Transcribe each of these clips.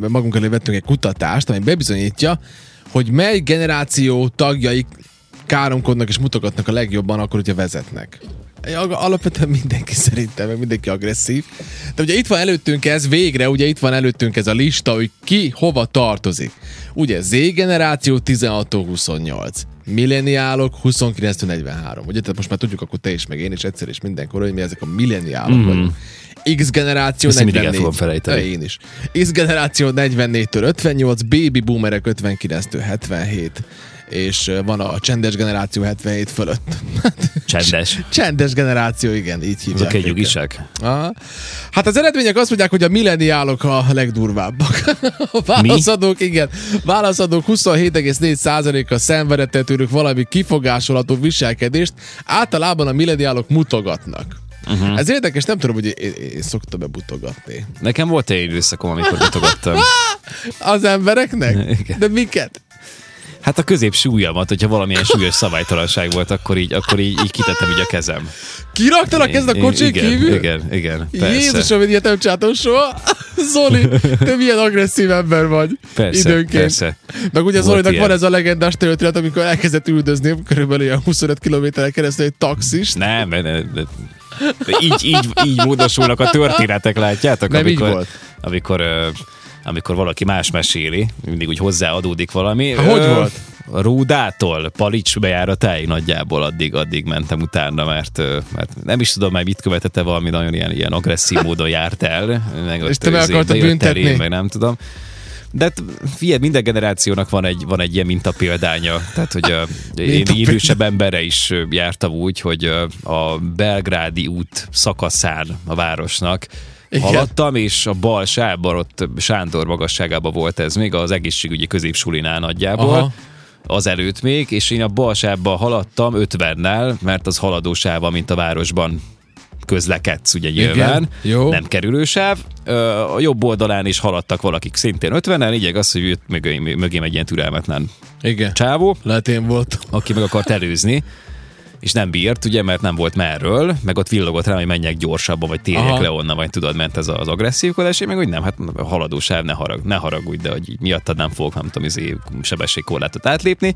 magunk elé vettünk egy kutatást, ami bebizonyítja, hogy mely generáció tagjai káromkodnak és mutogatnak a legjobban akkor, hogyha vezetnek. Alapvetően mindenki szerintem, meg mindenki agresszív. De ugye itt van előttünk ez, végre ugye itt van előttünk ez a lista, hogy ki hova tartozik. Ugye Z generáció 16-28, milleniálok 29-43. Ugye, tehát most már tudjuk, akkor te is, meg én is egyszer és mindenkor, hogy mi ezek a milleniálok mm. vagyunk. X generáció Ezt mindig 44. el fogom felejteni. Én is. X generáció 44-től 58, baby boomerek 59-től 77 és van a csendes generáció 77 fölött. Csendes. Csendes generáció, igen, így hívják. Azok egy. Aha. Hát az eredmények azt mondják, hogy a milleniálok a legdurvábbak. A válaszadók, igen, válaszadók 27,4%-a szenvedett tőlük valami kifogásolható viselkedést, általában a milleniálok mutogatnak. Uh-huh. Ez érdekes, nem tudom, hogy én, én, szoktam-e mutogatni. Nekem volt egy időszakom, amikor mutogattam. Az embereknek? Igen. De miket? Hát a középső ujjamat, hogyha valamilyen súlyos szabálytalanság volt, akkor így, akkor így, így kitettem így a kezem. Kiraktalak ezt a kocsin igen, kívül? Igen, igen, persze. Jézusom, én ilyet nem soha. Zoli, te milyen agresszív ember vagy. Persze, időnként. persze. Meg ugye Zolinak van ez a legendás történet, amikor elkezdett üldözni körülbelül ilyen 25 kilométeren keresztül egy taxist. Nem, nem. Így, így, így módosulnak a történetek, látjátok? Nem így amikor, volt. Amikor, amikor valaki más meséli, mindig úgy hozzáadódik valami. Há, hogy volt? Rúdától Palics bejáratáig nagyjából addig, addig mentem utána, mert, mert nem is tudom már mit követette valami nagyon ilyen, ilyen agresszív módon járt el. Meg És te meg izé akartad büntetni? elém, Meg nem tudom. De hát, figyelj, minden generációnak van egy, van egy ilyen mintapéldánya. Tehát, hogy a, én idősebb emberre is jártam úgy, hogy a Belgrádi út szakaszán a városnak Igen. haladtam, és a bal sávban, ott Sándor magasságában volt ez még, az egészségügyi középsulinál nagyjából. Aha. Az előtt még, és én a bal sávban haladtam 50-nel, mert az haladó sáva, mint a városban közlekedsz, ugye nyilván, jó. nem kerülősáv. A jobb oldalán is haladtak valakik szintén 50-nel, lényeg az, hogy jött mögé, mögém egy ilyen türelmetlen Igen. csávó, Lehet én voltam. aki meg akart előzni, és nem bírt, ugye, mert nem volt merről, meg ott villogott rá, hogy menjek gyorsabban, vagy térjek Aha. le onnan, vagy tudod, ment ez az agresszívkodás, én meg hogy nem, hát haladó sáv, ne, harag, ne haragudj, de hogy miattad nem fogok, nem tudom, izé, sebességkorlátot átlépni.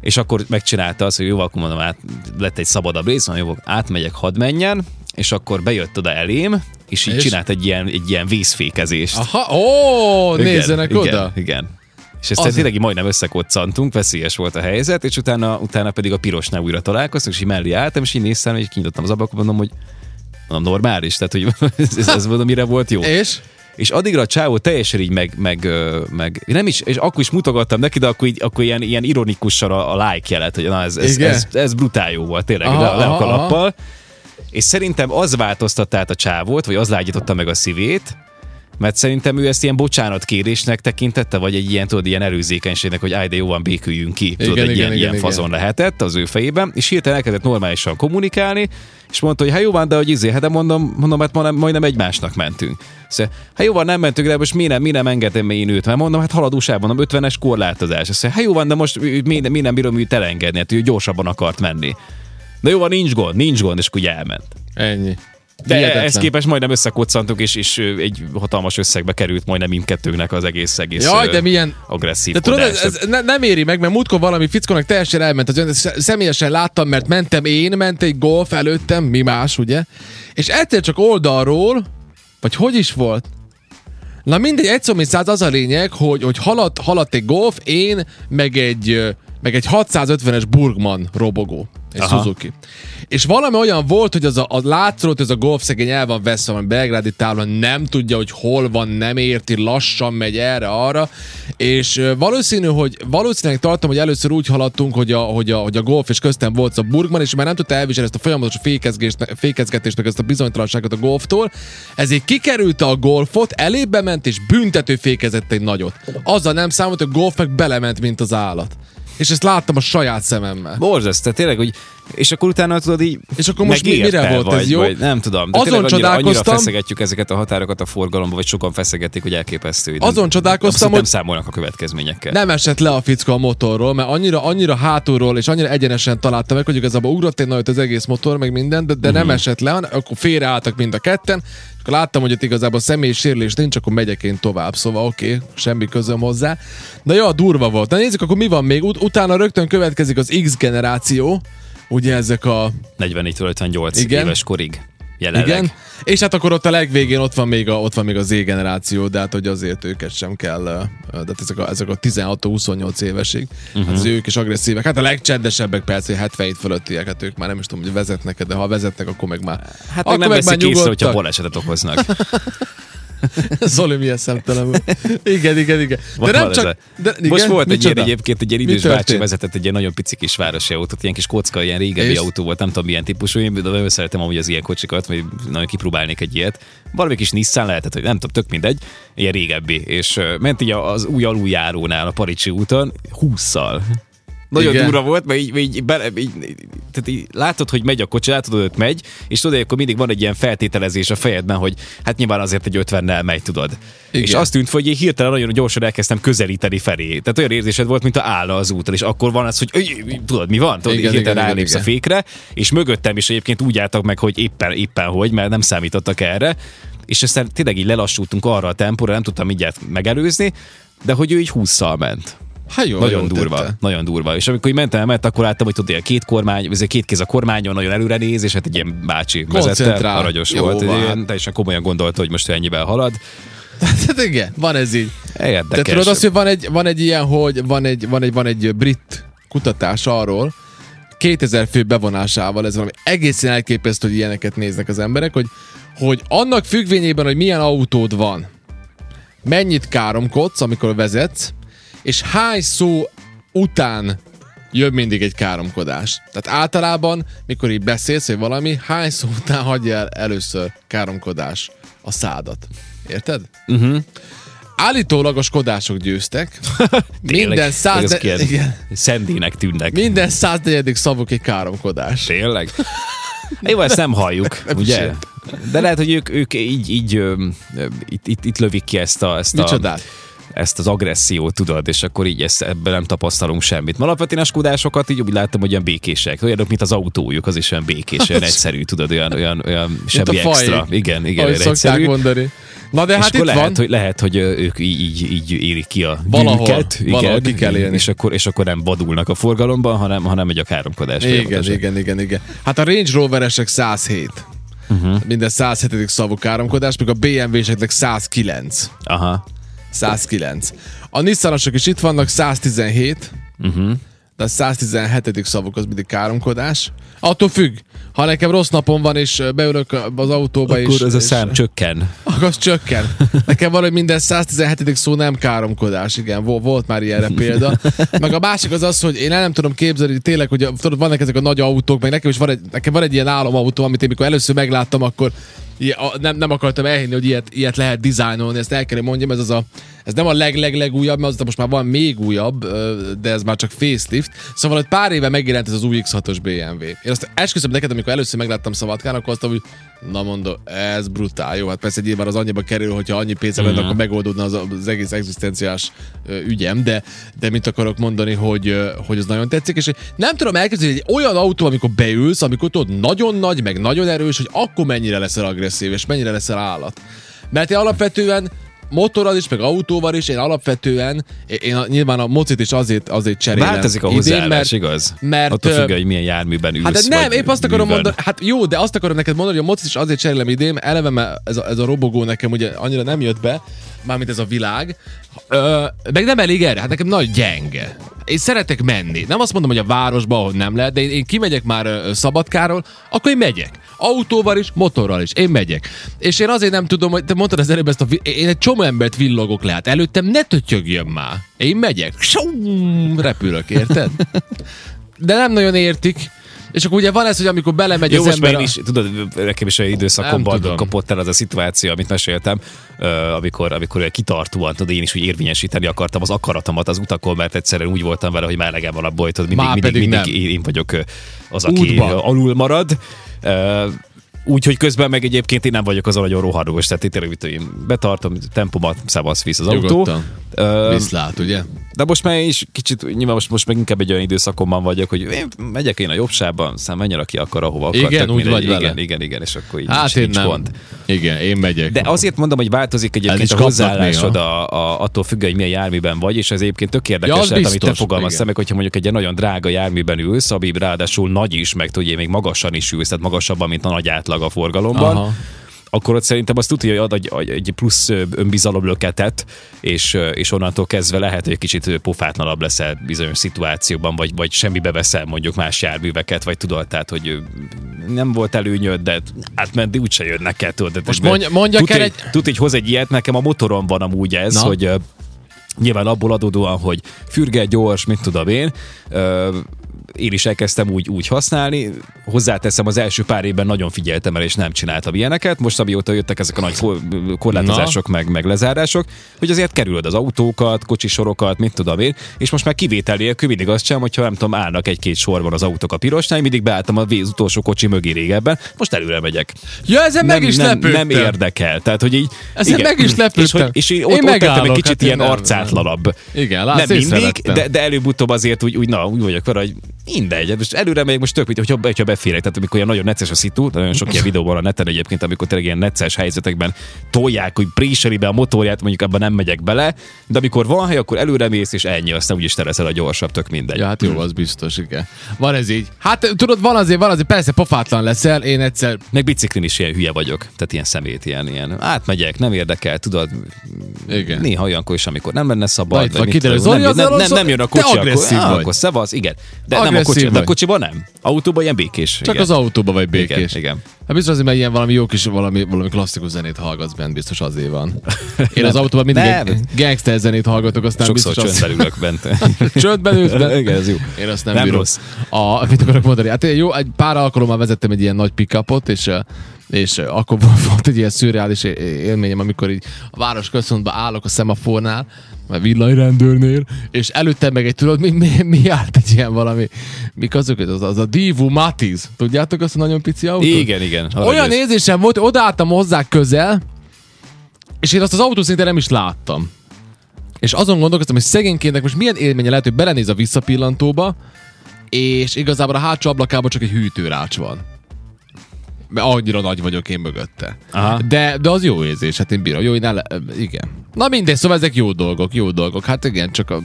És akkor megcsinálta azt, hogy jó, akkor mondom, át, lett egy szabadabb rész, mondom, jó, átmegyek, hadd menjen, és akkor bejött oda elém, és így És? csinált egy ilyen, egy ilyen vízfékezést. Aha, ó, Igen, nézzenek igen, oda. Igen. És ezt Az- tényleg majdnem összekoccantunk, veszélyes volt a helyzet, és utána, utána pedig a pirosnál újra találkoztunk, és így mellé álltam, és így néztem, és kinyitottam az ablakot, mondom, hogy mondom, normális, tehát hogy ez, ez mondom, mire volt jó. És? És addigra a csávó teljesen így meg, meg, meg nem is, és akkor is mutogattam neki, de akkor, így, akkor ilyen, ilyen ironikusan a, a like jelet, hogy na ez, ez, Igen. ez, ez brutál jó volt, tényleg, Aha, le, le a aha. És szerintem az változtatta át a csávót, vagy az lágyította meg a szívét, mert szerintem ő ezt ilyen bocsánatkérésnek tekintette, vagy egy ilyen, tudod, ilyen erőzékenységnek, hogy áj, de jó van, béküljünk ki. Tudod, Igen, egy igen, ilyen, igen, ilyen igen. fazon lehetett az ő fejében, és hirtelen elkezdett normálisan kommunikálni, és mondta, hogy hát jó van, de hogy izé, hát de mondom, mondom, hát majdnem, majdnem egymásnak mentünk. Szóval, hát jó van, nem mentünk, de most mi nem, mi nem engedem én őt, mert mondom, hát haladósában, mondom, 50-es korlátozás. Mondja, hát jó van, de most mi, mi nem bírom őt elengedni, hát ő gyorsabban akart menni. De jó van, nincs gond, nincs gond, és ugye elment. Ennyi. De Hihetetlen. ezt képest majdnem összekoccantunk, és, és egy hatalmas összegbe került majdnem mindkettőnknek az egész egész Jaj, de milyen... agresszív De tudod, ez, ez ne, nem éri meg, mert múltkor valami fickónak teljesen elment. Az, személyesen láttam, mert mentem én, ment egy golf előttem, mi más, ugye? És egyszer csak oldalról, vagy hogy is volt? Na mindegy, egy szó, száz, az a lényeg, hogy, hogy haladt, haladt egy golf, én, meg egy, meg egy 650-es Burgman robogó. Egy Aha. Suzuki. És valami olyan volt, hogy az a, a látszott, ez a golf szegény el van veszve, van belgrádi távol, nem tudja, hogy hol van, nem érti, lassan megy erre-arra, és valószínű, hogy valószínűleg tartom, hogy először úgy haladtunk, hogy a, hogy a, hogy a golf és köztem volt a Burgman, és már nem tudta elviselni ezt a folyamatos fékezgetést, meg ezt a bizonytalanságot a golftól, ezért kikerülte a golfot, elébe ment, és büntető fékezett egy nagyot. Azzal nem számolt, hogy a golf meg belement, mint az állat. És ezt láttam a saját szememmel. Borzasztó, tényleg, hogy és akkor utána tudod így És akkor most mi- mire volt ez vagy, jó? Vagy, nem tudom. De Azon tényleg annyira, feszegetjük ezeket a határokat a forgalomba, vagy sokan feszegetik, hogy elképesztő. Azon nem- csodálkoztam, hogy- nem számolnak a következményekkel. Nem esett le a fickó a motorról, mert annyira, annyira hátulról és annyira egyenesen találta meg, hogy igazából ugrott egy nagyot az egész motor, meg minden, de, de Mhm. nem esett le, akkor félreálltak mind a ketten, és akkor láttam, hogy itt igazából személyi sérülés nincs, akkor megyek én tovább, szóval oké, okay, semmi közöm hozzá. De jó, durva volt. Na nézzük, akkor mi van még? Ut- utána rögtön következik az X generáció, ugye ezek a 44-től 58 Igen. éves korig jelenleg. Igen. És hát akkor ott a legvégén ott van még a, ott van még a Z generáció, de hát hogy azért őket sem kell, de hát ezek a, ezek a 16-28 évesig, uh-huh. hát az ők is agresszívek. Hát a legcsendesebbek persze, hogy 77 fölöttiek, hát ők már nem is tudom, hogy vezetnek de ha vezetnek, akkor meg már... Hát akkor meg nem veszik észre, hogyha nyugodtak. balesetet okoznak. Zoli milyen szemtelen volt. Igen, igen, igen. De nem csak... a- De, igen, Most volt egy ilyen egyébként, egy ilyen idős bácsi vezetett egy ilyen nagyon pici kis városi autót, ilyen kis kocka, ilyen régebbi És? autó volt, nem tudom milyen típusú, én de nagyon szeretem amúgy az ilyen kocsikat, vagy nagyon kipróbálnék egy ilyet. Valami kis Nissan lehetett, hogy nem tudom, tök mindegy, ilyen régebbi, és ment így az új aluljárónál a Paricsi úton 20-szal. Nagyon Igen. durva volt, mert így, így, bele, így, tehát így látod, hogy megy a kocsi, látod, hogy ott megy, és tudod, hogy akkor mindig van egy ilyen feltételezés a fejedben, hogy hát nyilván azért egy 50-nel megy, tudod. Igen. És azt tűnt, hogy én hirtelen nagyon gyorsan elkezdtem közelíteni felé. Tehát olyan érzésed volt, mint a állna az úton, és akkor van az, hogy tudod, mi van? Tudod, Igen, hirtelen igen, rálépsz igen. a fékre, és mögöttem is egyébként úgy álltak meg, hogy éppen, éppen hogy, mert nem számítottak erre. És aztán tényleg így lelassultunk arra a tempóra, nem tudtam mindjárt megelőzni, de hogy ő így 20-szal ment. Hát jó, Nagyon jól durva, tette. nagyon durva. És amikor mentem el, mert akkor láttam, hogy tudod, két kormány, vagy két kéz a kormányon, nagyon előre néz, és hát egy ilyen bácsi vezette, aranyos Jó volt. van. Egy ilyen, teljesen komolyan gondolta, hogy most ő ennyivel halad. Hát igen, van ez így. Érdekes. De tudod azt, hogy van egy, van egy ilyen, hogy van egy, van egy, van egy brit kutatás arról, 2000 fő bevonásával, ez valami egészen elképesztő, hogy ilyeneket néznek az emberek, hogy, hogy annak függvényében, hogy milyen autód van, mennyit káromkodsz, amikor vezetsz, és hány szó után jön mindig egy káromkodás. Tehát általában, mikor így beszélsz, hogy valami, hány szó után hagyja el először káromkodás a szádat. Érted? Uh-huh. Állítólag a skodások győztek. Minden száz... Igen. Szendének tűnnek. Minden 104. szavuk egy káromkodás. Tényleg? Jó, ezt nem halljuk, Nem ugye? sem. De lehet, hogy ők, ők így, így ö, itt, itt, itt lövik ki ezt, a, ezt, a, Micsodát? Ezt az agressziót, tudod, és akkor így ezt, ebben nem tapasztalunk semmit. Mert alapvetően a skodásokat így úgy láttam, hogy olyan békések. Olyanok, mint az autójuk, az is olyan békés, olyan egyszerű, tudod, olyan, olyan, olyan semmi extra. Igen, igen, olyan egyszerű. mondani. Na de és hát itt lehet, van. hogy, lehet, hogy ők így, így, élik ki a Valahol, gyűrűket, valahol ki kell élni. és akkor, és akkor nem vadulnak a forgalomban, hanem, hanem egy a káromkodás. Igen, igen, igen, igen. Hát a Range Roveresek 107. Mhm. Uh-huh. Minden 107. szavú káromkodás, még a BMW-seknek 109. Aha. 109. A Nissanosok is itt vannak, 117. Uh-huh. De a 117. szavuk az mindig káromkodás. Attól függ. Ha nekem rossz napom van, és beülök az autóba, Akkor és, ez a és szám csökken. akkor az csökken. Nekem valahogy minden 117. szó nem káromkodás, igen, vo- volt már ilyenre példa. Meg a másik az az, hogy én el nem tudom képzelni, tényleg, hogy tudod, vannak ezek a nagy autók, meg nekem is van egy, nekem van egy ilyen álomautó, amit én mikor először megláttam, akkor nem, nem akartam elhinni, hogy ilyet, ilyet lehet dizájnolni, ezt el kell mondjam, ez az a ez nem a leg, leg, legújabb, mert az most már van még újabb, de ez már csak facelift. Szóval, hogy pár éve megjelent ez az új X6-os BMW. Én azt esküszöm neked, amikor először megláttam Szavatkán, akkor azt mondtam, hogy na mondom, ez brutál. Jó, hát persze nyilván az annyiba kerül, hogyha annyi pénzem lenne, akkor megoldódna az, az egész egzisztenciás ügyem, de, de mit akarok mondani, hogy, hogy az nagyon tetszik, és nem tudom elképzelni, hogy egy olyan autó, amikor beülsz, amikor tudod, nagyon nagy, meg nagyon erős, hogy akkor mennyire leszel agresszív, és mennyire leszel állat. Mert én alapvetően motorral is, meg autóval is, én alapvetően, én a, nyilván a mocit is azért, azért cserélem. Változik a idén, hozzáállás, mert, igaz? mert, Attól függ, hogy milyen járműben ülsz. Hát de nem, épp azt akarom műben. mondani, hát jó, de azt akarom neked mondani, hogy a mocit is azért cserélem idén, eleve mert ez a, ez a robogó nekem ugye annyira nem jött be, mármint ez a világ, Ö, meg nem elég erre, hát nekem nagy gyenge. Én szeretek menni. Nem azt mondom, hogy a városba, ahol nem lehet, de én, én kimegyek már ö, Szabadkáról, akkor én megyek. Autóval is, motorral is. Én megyek. És én azért nem tudom, hogy te mondtad az előbb ezt a... Én egy csomó embert villogok le. Hát előttem ne tötyögjön már. Én megyek. Sum, repülök, érted? De nem nagyon értik. És akkor ugye van ez, hogy amikor belemegy Jó, az most ember... a- én is, tudod, nekem is Nem időszakomban kapott el az a szituáció, amit meséltem, amikor, amikor kitartóan, tudod, én is úgy érvényesíteni akartam az akaratomat az utakon, mert egyszerűen úgy voltam vele, hogy már elegem van abból, hogy tudod, mindig, Már mindig, mindig nem. én vagyok az, aki Útban. ö, alul marad. Úgyhogy közben meg egyébként én nem vagyok az a nagyon rohadós, tehát én tényleg betartom tempomat, szavasz visz az autó. Ö, Viszlát, ugye? de most már is kicsit, nyilván most, most meg inkább egy olyan időszakomban vagyok, hogy én megyek én a jobb sávban, aztán menjen, aki akar, ahova akar. Igen, úgy mindegy. vagy igen, vele. Igen, igen, és akkor így Hát nincs, én nincs nem. gond. Igen, én megyek. De azért mondom, hogy változik egyébként a hozzáállásod a, a, attól függően, hogy milyen járműben vagy, és ez egyébként tök érdekes Ja, amit te fogalmaztál meg, hogyha mondjuk egy nagyon drága járműben ülsz, ami ráadásul nagy is, meg tudja, még magasan is ülsz, tehát magasabban, mint a nagy átlag a forgalomban. Aha. akkor ott szerintem azt tudja, hogy ad egy, egy plusz önbizalomlöketet, és, és onnantól kezdve lehet, hogy egy kicsit ö, pofátlanab leszel bizonyos szituációban, vagy, vagy semmibe veszel mondjuk más járműveket, vagy tudod, tehát, hogy nem volt előnyöd, de átment, de úgyse jönnek el, tudod. Most mondja- mondjak tud, el egy... Tud, hogy hoz egy ilyet, nekem a motoron van amúgy ez, Na. hogy Nyilván abból adódóan, hogy fürge, gyors, mit tudom én, én is elkezdtem úgy, úgy használni. Hozzáteszem, az első pár évben nagyon figyeltem el, és nem csináltam ilyeneket. Most, amióta jöttek ezek a nagy kor- korlátozások, meg, meg lezárások, hogy azért kerülöd az autókat, kocsisorokat, mit tudom én, és most már kivétel nélkül mindig azt sem, hogyha nem tudom, állnak egy-két sorban az autók a pirosnál, én mindig beálltam a víz utolsó kocsi mögé régebben, most előre megyek. Ja, ezen meg is nem, lepődtem. nem érdekel. Tehát, hogy így... Ezen meg is lepődtem. És, hogy, és én Én ott, ott tettem egy kicsit hát én ilyen nem- arcátlanabb. Igen, látsz, nem mindig, de, de előbb-utóbb azért úgy, úgy, na, úgy vagyok vele, hogy mindegy. Most előre megyek, most tök, hogyha, hogyha beférek. Tehát amikor ilyen nagyon necces a szitu, nagyon sok ilyen videó van a neten egyébként, amikor tényleg ilyen necces helyzetekben tolják, hogy préseli be a motorját, mondjuk abban nem megyek bele, de amikor van hely, akkor előre mész, és ennyi, aztán úgyis te leszel a gyorsabb, tök mindegy. Ja, hát jó, az biztos, igen. Van ez így. Hát tudod, van azért, van azért, persze pofátlan leszel, én egyszer Meg biciklin is ilyen hülye vagyok, tehát ilyen szemét, ilyen, ilyen. Átmegyek, nem érdekel, tudod, Igen. Néha olyankor is, amikor nem lenne szabad. Vagy mit kiderül, nem, nem, nem, nem jön a kocsi, akkor, á, vagy. akkor szevasz, igen. De nem a Agresszív kocsi, de a kocsiban nem. Autóban ilyen békés. csak igen. az autóba vagy békés. Igen, igen. Hát biztos azért, mert ilyen valami jó kis, valami, valami klasszikus zenét hallgatsz bent, biztos azért van. Én az autóban mindig Nem. egy gangster zenét hallgatok, aztán Sokszor biztos csöndben ülök bent. Csöndben ülsz be? Igen, ez jó. Én azt nem, Nem bírom. rossz. A, mit akarok mondani? Hát jó, egy pár alkalommal vezettem egy ilyen nagy pickupot, és és akkor volt egy ilyen szürreális élményem, amikor így a város központban állok a szemafornál, vagy villanyrendőrnél, és előtte meg egy, tudod, mi, mi, mi állt egy ilyen valami, mik azok, az, az a Divu Matiz, tudjátok azt a nagyon pici autót? Igen, igen. Olyan jössz. érzésem volt, odaálltam hozzá közel, és én azt az autót szinte nem is láttam. És azon gondolkoztam, hogy szegénykének most milyen élménye lehet, hogy belenéz a visszapillantóba, és igazából a hátsó ablakában csak egy hűtőrács van. Annyira nagy vagyok én mögötte. Aha. De, de az jó érzés, hát én bírom. Jó, én ele, igen. Na mindegy, szóval ezek jó dolgok, jó dolgok. Hát igen, csak a,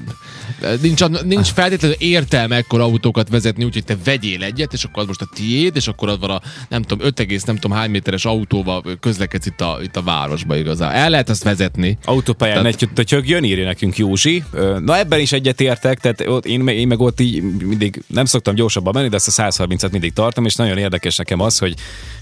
nincs, nincs feltétlenül értelme ekkor autókat vezetni, úgyhogy te vegyél egyet, és akkor az most a tiéd, és akkor az van a nem tudom, 5, nem tudom hány méteres autóval közlekedsz itt a, itt a városba igazán. El lehet azt vezetni. Autópályán Tehát- egy tötyögjön, írja nekünk Józsi. Na ebben is egyetértek, tehát ott én, én meg ott így mindig nem szoktam gyorsabban menni, de ezt a 130-at mindig tartom, és nagyon érdekes nekem az, hogy,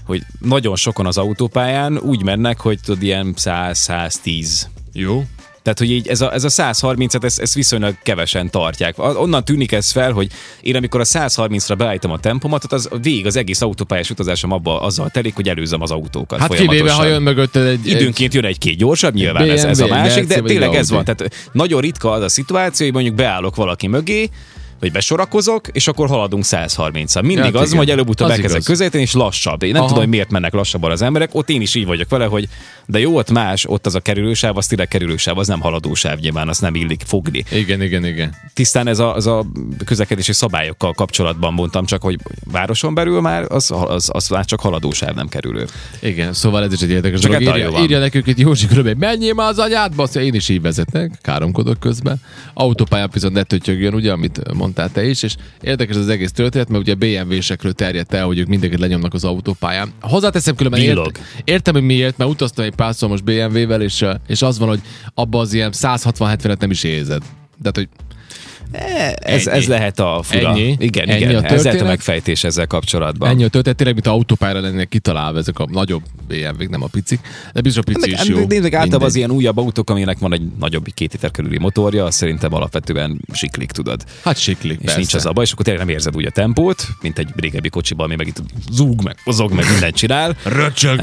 hogy nagyon sokan az autópályán úgy mennek, hogy tudod, ilyen 100-110 Jó. Tehát, hogy így ez a, ez a 130-et, ezt, ezt viszonylag kevesen tartják. Onnan tűnik ez fel, hogy én amikor a 130-ra beállítom a tempomatot, az végig az egész autópályás utazásom abba azzal telik, hogy előzem az autókat Hát kivéve, ha jön mögötted egy... Időnként jön egy-két gyorsabb, nyilván ez, ez a BMW, másik, de tényleg ez van. Tehát nagyon ritka az a szituáció, hogy mondjuk beállok valaki mögé, vagy besorakozok, és akkor haladunk 130-al. Mindig Hát az, igen. hogy előbb-utóbb elkezdek közvetíteni, és lassabb. Én nem Aha. tudom, hogy miért mennek lassabban az emberek. Ott én is így vagyok vele, hogy de jó, ott más, ott az a kerülősáv, az tényleg kerülősáv, az nem haladósáv, nyilván azt nem illik fogni. Igen, igen, igen. Tisztán ez a, az a közlekedési szabályokkal kapcsolatban mondtam csak, hogy városon belül már az, az, az már csak haladósáv, nem kerülő. Igen, szóval ez is egy érdekes Csak dolog. Írja, írja nekünk itt Józsi körülbelül, menjél már az anyádba, azt mondja, én is így vezetnek, káromkodok közben. Autópályán viszont ne ugye, amit mondtál te is, és érdekes az egész történet, mert ugye BMW-sekről terjedt el, hogy ők mindenkit lenyomnak az autópályán. Hozzáteszem különben ért, értem, hogy miért, mert utaztam egy párszor most BMW-vel, és, és az van, hogy abba az ilyen 160-70-et nem is érzed. Tehát, hogy Ez, ez lehet a fura. Ennyi? Igen, Ennyi igen. a ez lehet a történet? megfejtés ezzel kapcsolatban. Ennyi a történet, tényleg, mint a autópályára lennének kitalálva ezek a nagyobb BMW-k, nem a picik. De biztos a pici Meg, is jó. nézzük, általában Mindegy. az ilyen újabb autók, aminek van egy nagyobb két liter körüli motorja, az szerintem alapvetően siklik, tudod. Hát siklik, És persze. nincs az abba, és akkor tényleg nem érzed úgy a tempót, mint egy régebbi kocsiban, ami meg itt zúg, meg mozog, meg mindent csinál. Röcsög.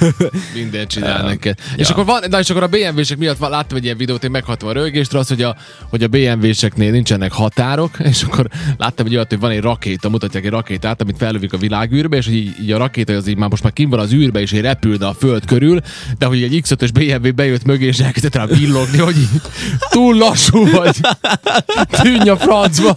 Mindent csinál neked. És akkor van, na és akkor a BMW-sek miatt láttam egy ilyen videót, én meghattam a rögést, az, hogy a, hogy a BMW-seknél nincsenek határok, és akkor láttam egy olyat, hogy van egy rakéta, mutatják egy rakétát, amit fellövik a világűrbe, és így, így a rakéta az így már most már kim van az űrbe, és így repülne a föld körül, de hogy egy X5-ös BMW bejött mögé, és elkezdett rá villogni, hogy így túl lassú vagy. Tűnj a francba.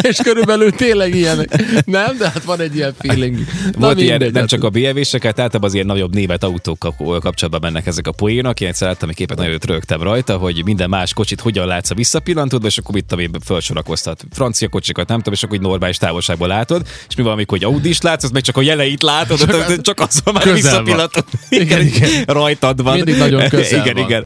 és körülbelül tényleg ilyen. Nem, de hát van egy ilyen feeling. Volt ilyen, mindegy, nem hát- csak a BMW-seket, általában az ilyen nagyobb német autókkal kapcsolatban mennek ezek a poénok. Én egyszer láttam egy képet, nagyon rögtem rajta, hogy minden más kocsit hogyan látsz a visszapillantódva, és akkor mit tudom én, felsorakoztat. Francia kocsikat nem tudom, és akkor egy normális távolságból látod, és mi van, amikor egy Audi-s látsz, az meg csak a jeleit látod, csak, az- csak az már van. visszapillantó. Igen, igen. Rajtad van. Mindig nagyon közel Igen, van. igen.